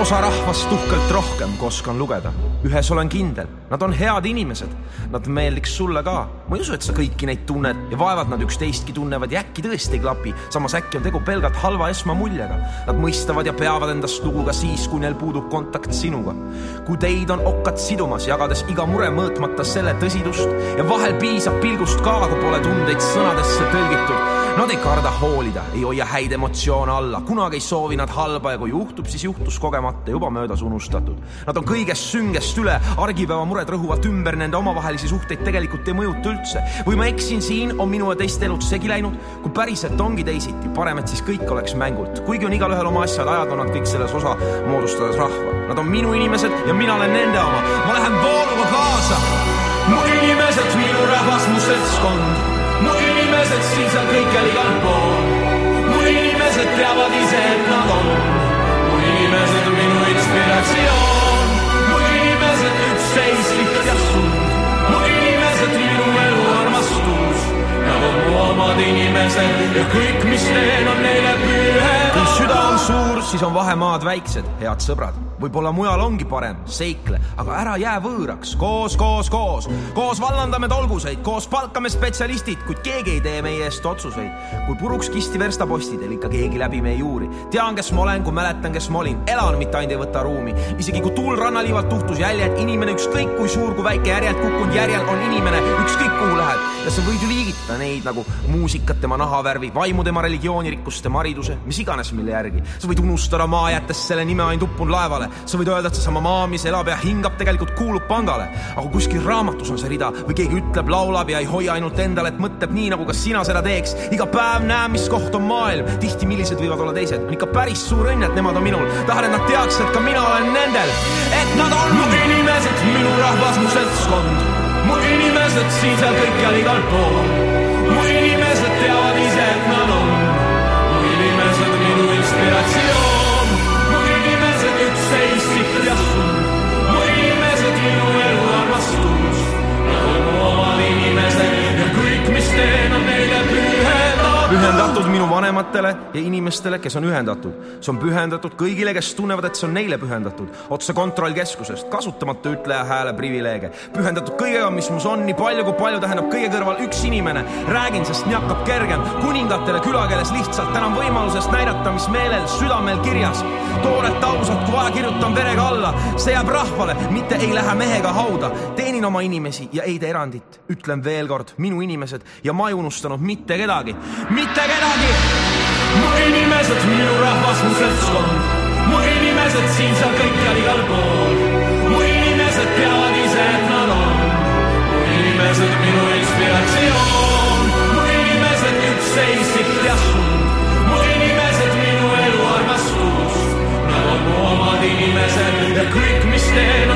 osa rahvast uhkelt rohkem, kui oskan lugeda. ühes olen kindel, nad on head inimesed. Nad meeldiks sulle ka. ma ei usu, et sa kõiki neid tunned ja vaevalt nad üksteistki tunnevad ja äkki tõesti ei klapi. samas äkki on tegu pelgalt halva esmamuljega. Nad mõistavad ja peavad endast lugu ka siis, kui neil puudub kontakt sinuga. kui teid on okkad sidumas, jagades iga mure mõõtmata selle tõsidust ja vahel piisab pilgust ka, kui pole tundeid sõnadesse tõlgitud Nad ei karda hoolida, ei hoia häid emotsioone alla, kunagi ei soovi nad halba ja kui juhtub, siis juhtus kogemata juba möödas unustatud. Nad on kõigest süngest üle, argipäeva mured rõhuvad ümber, nende omavahelisi suhteid tegelikult ei mõjuta üldse. või ma eksin siin, on minu ja teiste elud segi läinud, kui päriselt ongi teisiti, parem, et siis kõik oleks mängult. kuigi on igalühel oma asjad, ajad on nad kõik selles osa, moodustades rahva. Nad on minu inimesed ja mina olen nende oma, ma lähen vooluga kaasa. mu inimesed, minu rahvas, mu seltskond mu inimesed siin-seal kõikjal igal pool. mu inimesed teavad ise, et nad on. Omad inimesed ja kõik, mis teen, on neile pühe. kui süda on suur, siis on vahemaad väiksed, head sõbrad võib-olla mujal ongi parem, seikle, aga ära jää võõraks, koos, koos, koos, koos vallandame tolguseid, koos palkame spetsialistid, kuid keegi ei tee meie eest otsuseid. kui puruks kisti verstapostidel ikka keegi läbi meie juuri, tean, kes ma olen, kui mäletan, kes ma olin, elan, mitte ainult ei võta ruumi. isegi kui tuul rannaliivalt tuhtus jäljed, inimene ükskõik kui suur, kui väike järjelt kukkunud järjel on inimene, ükskõik kuhu läheb. ja sa võid ju liigitada neid nagu muusikat, tema nahavärvi, vaimu, tema religiooni, rikkust, tema hariduse, mis iganes, mille järgi. sa võid unustada maa, jättes selle nime ainult uppunud laevale sa võid öelda, et seesama maa, mis elab ja hingab, tegelikult kuulub pangale. aga kuskil raamatus on see rida või keegi ütleb, laulab ja ei hoia ainult endale, et mõtleb nii, nagu ka sina seda teeks. iga päev näen, mis koht on maailm, tihti millised võivad olla teised. on ikka päris suur õnn, et nemad on minul. tahan, et nad teaks, et ka mina olen nendel. et nad on mu inimesed, minu rahvas, mu seltskond. mu inimesed siin-seal kõikjal igal pool. Vanematele ja inimestele, kes on ühendatud. see on pühendatud kõigile, kes tunnevad, et see on neile pühendatud. otse kontrollkeskusest, kasutamata ütleja hääle privileege. pühendatud kõigega, mis mus on, nii palju kui palju tähendab kõige kõrval üks inimene. räägin, sest nii hakkab kergem. kuningatele külakeeles lihtsalt tänan võimalusest näidata, mis meelel, südamel kirjas. toorelt, ausalt, kui vaja, kirjutan verega alla. see jääb rahvale, mitte ei lähe mehega hauda. teenin oma inimesi ja ei tee erandit. ütlen veel kord, minu inimesed ja ma ei unustanud mitte kedagi mitte kedagi mu inimesed, minu rahvas, mu seltskond, mu inimesed siin, seal, kõikjal, igal pool. mu inimesed teavad ise, et nad on, mu inimesed minu inspiratsioon, mu inimesed üks seisik ja suund, mu inimesed minu elu armastus, nad on mu omad inimesed ja kõik, mis teen.